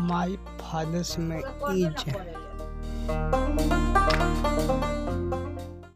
माई fathers hmm, में age है।